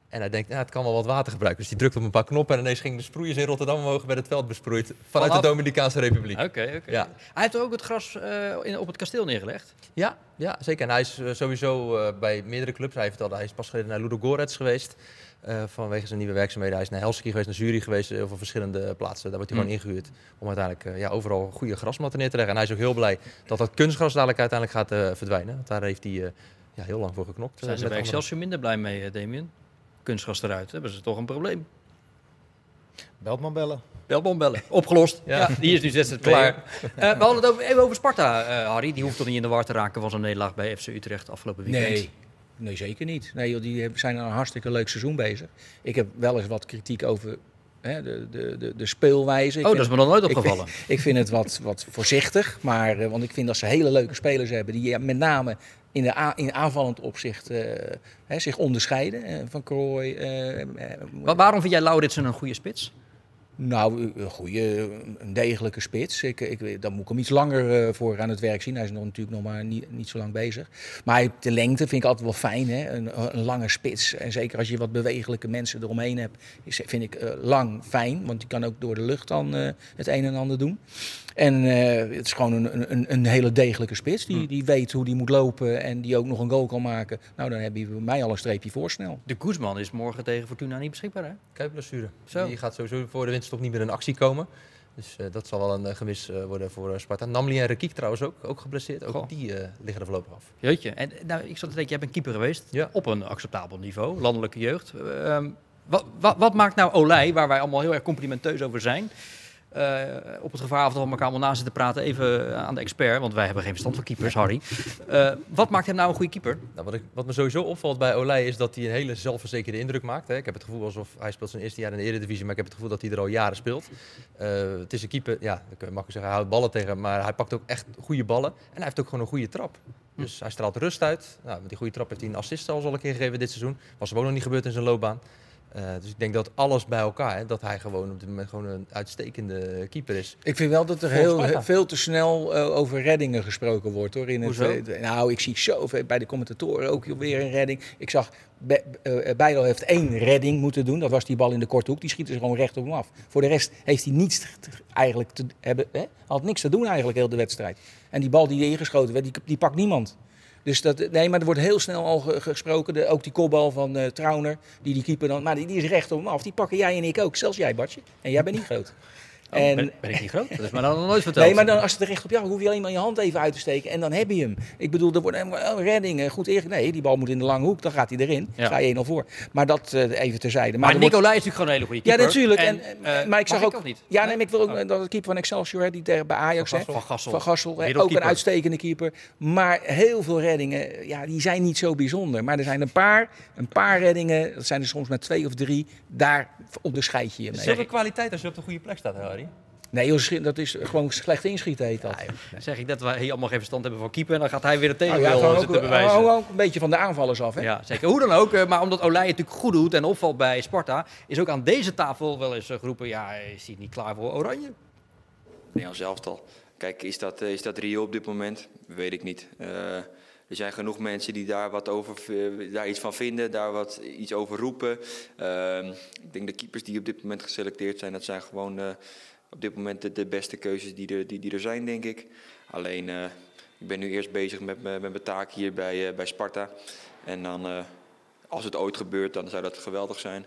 En hij denkt, ja, het kan wel wat water gebruiken. Dus hij drukt op een paar knoppen en ineens gingen de sproeiers in Rotterdam omhoog bij het veld besproeid. Vanuit Vanaf- de Dominicaanse Republiek. Oké, oké. Ja. Hij heeft ook het gras eh, in, op het kasteel neergelegd. Ja, ja, zeker. En hij is eh, sowieso eh, bij meerdere clubs. Hij vertelde, hij is pas geleden naar Ludogorets geweest. Eh, vanwege zijn nieuwe werkzaamheden. Hij is naar Helsinki geweest, naar Zurich geweest. Heel veel verschillende plaatsen. Daar wordt hij Hmm. gewoon ingehuurd. Om uiteindelijk eh, ja, overal goede grasmatten neer te leggen. En hij is ook heel blij dat dat kunstgras dadelijk uiteindelijk gaat eh, verdwijnen. Want daar heeft hij eh, ja, heel lang voor geknokt. eh, Zijn ze met bij. Excelsior minder blij mee, eh, Damien? Kunstgras eruit, hebben ze toch een probleem. Beltman bellen. Beltman bellen. Opgelost. Ja. Ja. die is nu 6 klaar. Eh, we hadden het over, even over Sparta, eh, Harry. Die hoeft toch niet in de war te raken van zijn nederlaag bij FC Utrecht afgelopen weekend. Nee, nee zeker niet. Nee, joh, die zijn een hartstikke leuk seizoen bezig. Ik heb wel eens wat kritiek over hè, de, de, de, de speelwijze. Ik Oh, vind- dat is me nog nooit ik opgevallen. vind- Ik vind het wat, wat voorzichtig, maar, eh, want ik vind dat ze hele leuke spelers hebben. Die ja, met name in, de a- in aanvallend opzicht eh, hè, zich onderscheiden. eh, van Krooi. Wa- waarom vind jij Lauritsen een goede spits? Nou, een goede, degelijke spits. Ik, ik, dan moet ik hem iets langer eh, voor aan het werk zien. Hij is nog, natuurlijk nog maar niet, zo lang bezig. Maar de lengte vind ik altijd wel fijn. Hè? Een, lange spits. En zeker als je wat bewegelijke mensen eromheen hebt, vind ik eh, lang fijn. Want die kan ook door de lucht dan eh, het een en ander doen. En eh, het is gewoon een, een, een hele degelijke spits. Die, die weet hoe die moet lopen en die ook nog een goal kan maken. Nou, dan heb je bij mij al een streepje voor snel. De Guzman is morgen tegen Fortuna niet beschikbaar, hè? Kuipblessure. Zo. Die gaat sowieso voor de winterstop niet meer in actie komen. Dus eh, dat zal wel een eh, gemis eh, worden voor Sparta. Namli en Rekiek trouwens ook, ook geblesseerd. Ook Goh. die eh, liggen er voorlopig af. Jeetje. En nou, ik zat te denken, jij bent keeper geweest. Ja. Op een acceptabel niveau, landelijke jeugd. Ehm, wat, wat, wat maakt nou Olij, waar wij allemaal heel erg complimenteus over zijn... Eh, op het gevaar we elkaar allemaal na zitten praten, even aan de expert, want wij hebben geen verstand van keepers, Harry. Eh, wat maakt hem nou een goede keeper? Nou, wat, ik, wat me sowieso opvalt bij Olij is dat hij een hele zelfverzekerde indruk maakt. Hè. Ik heb het gevoel alsof hij speelt zijn eerste jaar in de Eredivisie, maar ik heb het gevoel dat hij er al jaren speelt. Eh, het is een keeper, ja, dan kun je makkelijk zeggen, hij houdt ballen tegen, maar hij pakt ook echt goede ballen. En hij heeft ook gewoon een goede trap. Dus hij straalt rust uit. Nou, met die goede trap heeft hij een assist al een keer gegeven dit seizoen. Was hem ook nog niet gebeurd in zijn loopbaan. Uh, dus ik denk dat alles bij elkaar, hè, dat hij gewoon op dit moment gewoon een uitstekende keeper is. Ik vind wel dat er heel, veel te snel uh, over reddingen gesproken wordt hoor. In Hoezo? het, nou, ik zie zoveel bij de commentatoren ook weer een redding. Ik zag Be uh, Bijlo heeft één redding moeten doen. Dat was die bal in de korte hoek. Die schiet er gewoon recht op hem af. Voor de rest heeft hij niets te, eigenlijk te hebben. Hè? Had niks te doen eigenlijk heel de wedstrijd. En die bal die ingeschoten werd, die, die pakt niemand. Dus dat, nee, maar er wordt heel snel al gesproken. De, ook die kopbal van uh, Trauner, die die keeper dan... Maar die, die is recht hem af. Die pakken jij en ik ook. Zelfs jij, Bartje. En jij bent niet groot. Oh, en, ben, ben, ik niet groot? Dat is me dan nog nooit verteld. Nee, maar dan, als het er recht op jou hoef je alleen maar je hand even uit te steken en dan heb je hem. Ik bedoel, er wordt een redding, goed eerlijk. Nee, die bal moet in de lange hoek, dan gaat hij erin. Ja. Sta je 1-0 voor. Maar dat uh, even terzijde. Maar, maar Nicolai is natuurlijk gewoon een hele goede keeper. Ja, natuurlijk. En, en, uh, maar ik zag ook, niet. Ja, nee, ik wil ook oh. dat het keeper van Excelsior, die tegen bij Ajax, van Gassel, van Gassel, van Gassel hè, ook een uitstekende keeper. Maar heel veel reddingen, ja, die zijn niet zo bijzonder. Maar er zijn een paar, een paar reddingen, dat zijn er soms maar twee of drie, daar op de scheidje je mee. Zoveel kwaliteit als je op de goede plek staat, Nee, joh, dat is gewoon slecht inschieten heet dat. Ja, zeg ik dat wij hier allemaal geen verstand hebben van keeper en dan gaat hij weer het nou tegendeel ja, zitten bewijzen. Ook, ook een beetje van de aanvallers af, hè? Ja, zeker. Hoe dan ook, maar omdat Olij het natuurlijk goed doet en opvalt bij Sparta, is ook aan deze tafel wel eens geroepen, ja, is hij niet klaar voor Oranje? Nederlands elftal. Kijk, is dat, is dat Rio op dit moment? Weet ik niet. Uh, er zijn genoeg mensen die daar wat over, daar iets van vinden, daar wat iets over roepen. Uh, ik denk de keepers die op dit moment geselecteerd zijn, dat zijn gewoon uh, op dit moment de, de, beste keuzes die er, die, die er zijn, denk ik. Alleen, uh, ik ben nu eerst bezig met, met mijn taak hier bij, uh, bij Sparta. En dan, uh, als het ooit gebeurt, dan zou dat geweldig zijn.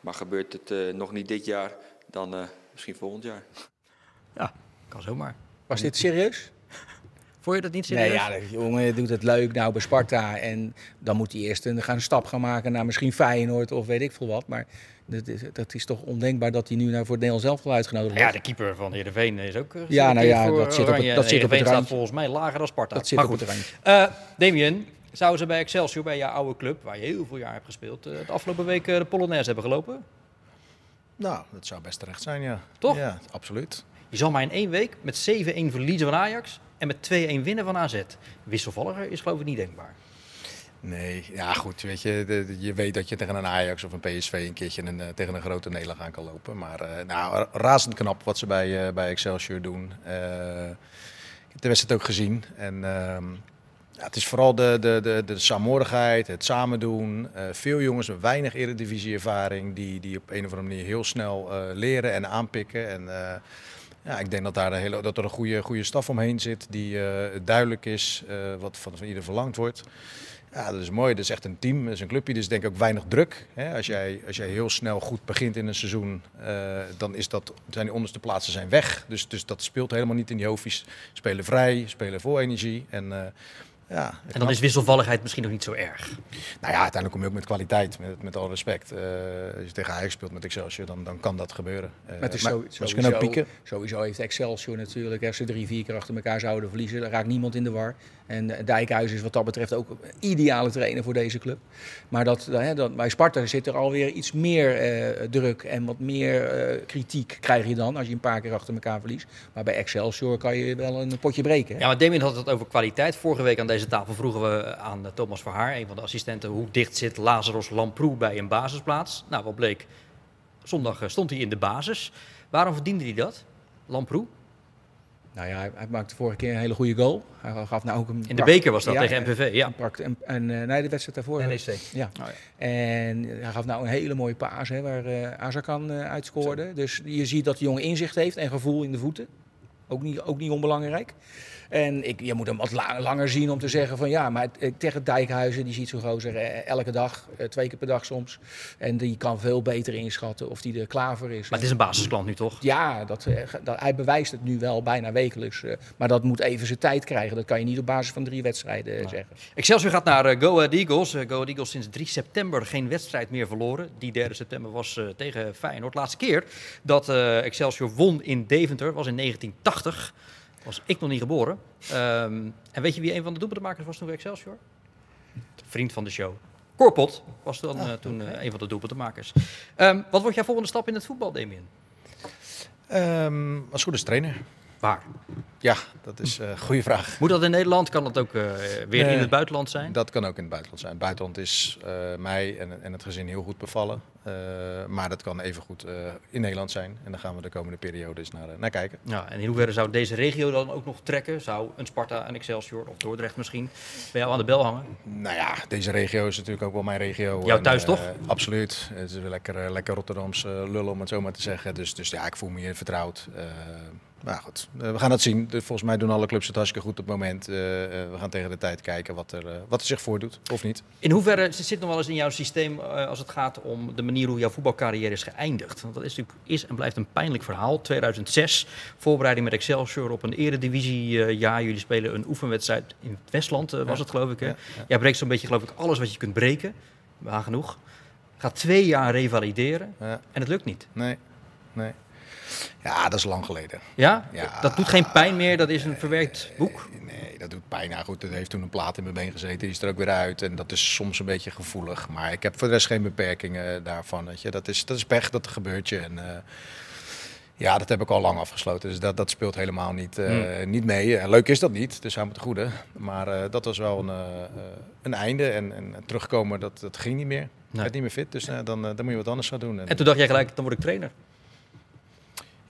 Maar gebeurt het nog niet dit jaar, dan misschien volgend jaar. Ja, kan zomaar. Was dit serieus? Vond je dat niet serieus? Nee, ja, de jongen doet het leuk nou bij Sparta. En dan moet hij eerst een, gaan een stap gaan maken naar misschien Feyenoord of weet ik veel wat. Maar dat is, dat is toch ondenkbaar dat hij nu naar voor het Nederlands zelf wel uitgenodigd wordt. Ja, de keeper van Heerenveen is ook Ja, nou ja, dat zit op het, dat zit op het staat randje. volgens mij lager dan Sparta. Dat zit maar op goed. het randje. Uh, Damien, zouden ze bij Excelsior, bij jouw oude club, waar je heel veel jaar hebt gespeeld, uh, de afgelopen week uh, de Polonaise hebben gelopen? Nou, dat zou best terecht zijn, ja. Toch? Ja, absoluut. Je zal maar in één week met 7-1 verliezen van Ajax en met 2-1 winnen van AZ. Wisselvalliger is geloof ik niet denkbaar. Nee, ja goed, weet je, je weet dat je tegen een Ajax of een PSV een keertje een, uh, tegen een grote nederlaag aan kan lopen. Maar uh, nou, razend knap wat ze bij, uh, bij Excelsior doen. ik heb de wedstrijd ook gezien. En ehm, ja, het is vooral de, de, de, de saamhorigheid, het samen doen. veel jongens met weinig eredivisie-ervaring die, die op een of andere manier heel snel leren en aanpikken. En, ja, ik denk dat daar een hele, dat er een goede, goede staf omheen zit die duidelijk is wat van, van ieder verlangd wordt. Ja, dat is mooi. Dat is echt een team, dat is een clubje. Dus denk ik ook weinig druk. Hè? Als, jij, als jij heel snel goed begint in een seizoen, uh, dan is dat, zijn die onderste plaatsen zijn weg. Dus, dus dat speelt helemaal niet in die hoofdjes. Spelen vrij, spelen vol energie. En, ja, en dan is wisselvalligheid misschien nog niet zo erg. Nou ja, uiteindelijk kom je ook met kwaliteit, met, met alle respect. Uh, als je tegen Ajax speelt met Excelsior, dan, dan kan dat gebeuren. Uh, maar het is maar, zo, maar sowieso, ze kunnen ook pieken. Sowieso heeft Excelsior natuurlijk, als ze drie, vier keer achter elkaar zouden verliezen, dan raakt niemand in de war. En uh, Dijkhuis is wat dat betreft ook een ideale trainer voor deze club. Maar dat, hè, dat, bij Sparta zit er alweer iets meer uh, druk en wat meer uh, kritiek krijg je dan als je een paar keer achter elkaar verliest. Maar bij Excelsior kan je wel een potje breken. Ja, maar Damien had het over kwaliteit. Vorige week aan deze tafel vroegen we aan Thomas Verhaar, een van de assistenten, hoe dicht zit Lazarus Lamproe bij een basisplaats. Nou, wat bleek? Zondag stond hij in de basis. Waarom verdiende hij dat, Lamproe? Nou ja, hij, maakte vorige keer een hele goede goal. Hij gaf nou ook een In de beker was dat ja, tegen MPV, ja. Een en, uh, nee, de wedstrijd daarvoor. NEC. Ja. Oh, ja. En hij gaf nou een hele mooie paas hè, waar uh, Azarkan uh, uitscoorde. Dus je ziet dat de jongen inzicht heeft en gevoel in de voeten. Ook niet, ook niet onbelangrijk. En ik, je moet hem wat la- langer zien om te zeggen van ja, maar eh, tegen Dijkhuizen, die ziet zo'n gozer eh, elke dag, eh, twee keer per dag soms. En die kan veel beter inschatten of die er klaar voor is. Maar het is een basisklant nu toch? Ja, dat, dat, hij bewijst het nu wel bijna wekelijks. maar dat moet even zijn tijd krijgen. Dat kan je niet op basis van drie wedstrijden zeggen. Excelsior gaat naar Go Ahead Eagles. Go Ahead Eagles sinds 3 september geen wedstrijd meer verloren. Die 3 september was tegen Feyenoord. Laatste keer dat Excelsior won in Deventer was in 1980. Was ik nog niet geboren. Ehm, en weet je wie een van de doelpuntenmakers was toen bij Excelsior? Vriend van de show. Korpot was dan eh, toen eh, een van de doelpuntenmakers. Ehm wat wordt jouw volgende stap in het voetbal, Damien? Ehm, als goed is trainer. Waar? Ja, dat is een goede vraag. Moet dat in Nederland? Kan dat ook eh, weer Nee, in het buitenland zijn? Dat kan ook in het buitenland zijn. Het buitenland is eh, mij en, en het gezin heel goed bevallen. Eh, maar dat kan even goed in Nederland zijn. En daar gaan we de komende periode eens naar, eh, naar kijken. Ja, en in hoeverre zou deze regio dan ook nog trekken? Zou een Sparta, een Excelsior of Dordrecht misschien bij jou aan de bel hangen? Nou ja, deze regio is natuurlijk ook wel mijn regio. Jouw thuis eh, toch? absoluut. Het is lekker, eh, lekker Rotterdams eh, lullen om het zo maar te zeggen. Dus, dus ja, ik voel me hier vertrouwd. Eh, maar goed, eh, we gaan het zien. Volgens mij doen alle clubs het hartstikke goed op het moment. Eh, eh, we gaan tegen de tijd kijken wat er, eh, wat er zich voordoet of niet. In hoeverre zit nog wel eens in jouw systeem eh, als het gaat om de manier hoe jouw voetbalcarrière is geëindigd? Want dat is natuurlijk is en blijft een pijnlijk verhaal. 2006, voorbereiding met Excelsior op een eredivisiejaar. Jullie spelen een oefenwedstrijd in het Westland, eh, was Ja. het geloof ik. Hè? Ja, Jij breekt zo'n beetje geloof ik alles wat je kunt breken. Maar genoeg. Gaat twee jaar revalideren Ja. en het lukt niet. Nee, nee. Ja, dat is lang geleden. Ja? Ja. Dat doet geen pijn meer, dat is een verwerkt boek. Nee, dat doet pijn. Nou goed, er heeft toen een plaat in mijn been gezeten. Die is er ook weer uit. En dat is soms een beetje gevoelig. Maar ik heb voor de rest geen beperkingen daarvan. Weet je. Dat, is, dat is pech, dat gebeurt je. En, eh, ja, dat heb ik al lang afgesloten. Dus dat, dat speelt helemaal niet, eh, Hmm. niet mee. Leuk is dat niet, dus me te goede. Maar eh, dat was wel een, een einde. En, en terugkomen, dat, dat ging niet meer. Ik werd niet meer fit, dus dan, dan moet je wat anders gaan doen. En toen dacht jij gelijk, dan word ik trainer.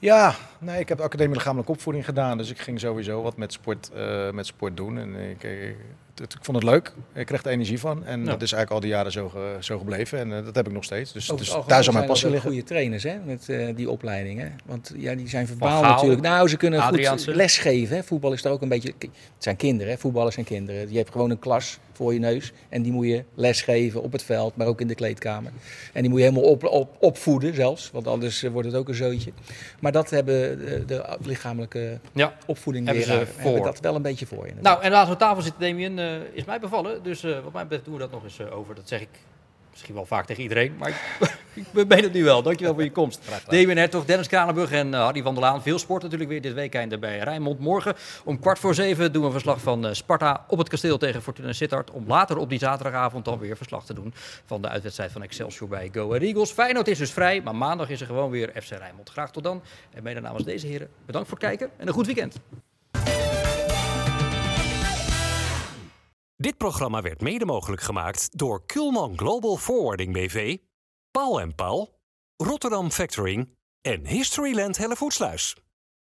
Ja, nee, ik heb de academie lichamelijke opvoeding gedaan, dus ik ging sowieso wat met sport, eh, met sport doen. En ik, ik, het- ik vond het leuk, ik kreeg er energie van en Ja. dat is eigenlijk al die jaren zo, ge- zo gebleven en eh, dat heb ik nog steeds. Dus, dus daar zou mijn passie liggen. goede trainers hè, met eh, die opleidingen. Want ja, die zijn verbaal natuurlijk. Nou, ze kunnen Adriaanse. goed lesgeven. Hè. Voetbal is daar ook een beetje... Het zijn kinderen, hè. voetballers zijn kinderen. Je hebt gewoon een klas voor je neus. En die moet je lesgeven op het veld, maar ook in de kleedkamer. En die moet je helemaal op, op, opvoeden zelfs. Want anders eh, wordt het ook een zootje. Maar dat hebben de, de lichamelijke Ja, opvoeding hebben ze hebben voor. dat wel een beetje voor je. Nou, en naast aan tafel zitten, Damien, is mij bevallen. Dus eh, wat mij betreft doen we dat nog eens eh, over. Dat zeg ik misschien wel vaak tegen iedereen, maar ik, ik ben het nu wel. Dankjewel voor je komst. Damien Hertog, Dennis Kranenburg en eh, Hardy van der Laan. Veel sport natuurlijk weer dit weekend bij Rijnmond. Morgen om kwart voor zeven doen we een verslag van eh, Sparta op het kasteel tegen Fortuna Sittard. Om later op die zaterdagavond dan weer verslag te doen van de uitwedstrijd van Excelsior bij Go Ahead Eagles. Feyenoord is dus vrij, maar maandag is er gewoon weer FC Rijnmond. Graag tot dan. En mede namens deze heren bedankt voor het kijken en een goed weekend. Dit programma werd mede mogelijk gemaakt door Kulman Global Forwarding BV, Paul en Paul, Rotterdam Factoring en Historyland Hellevoetsluis.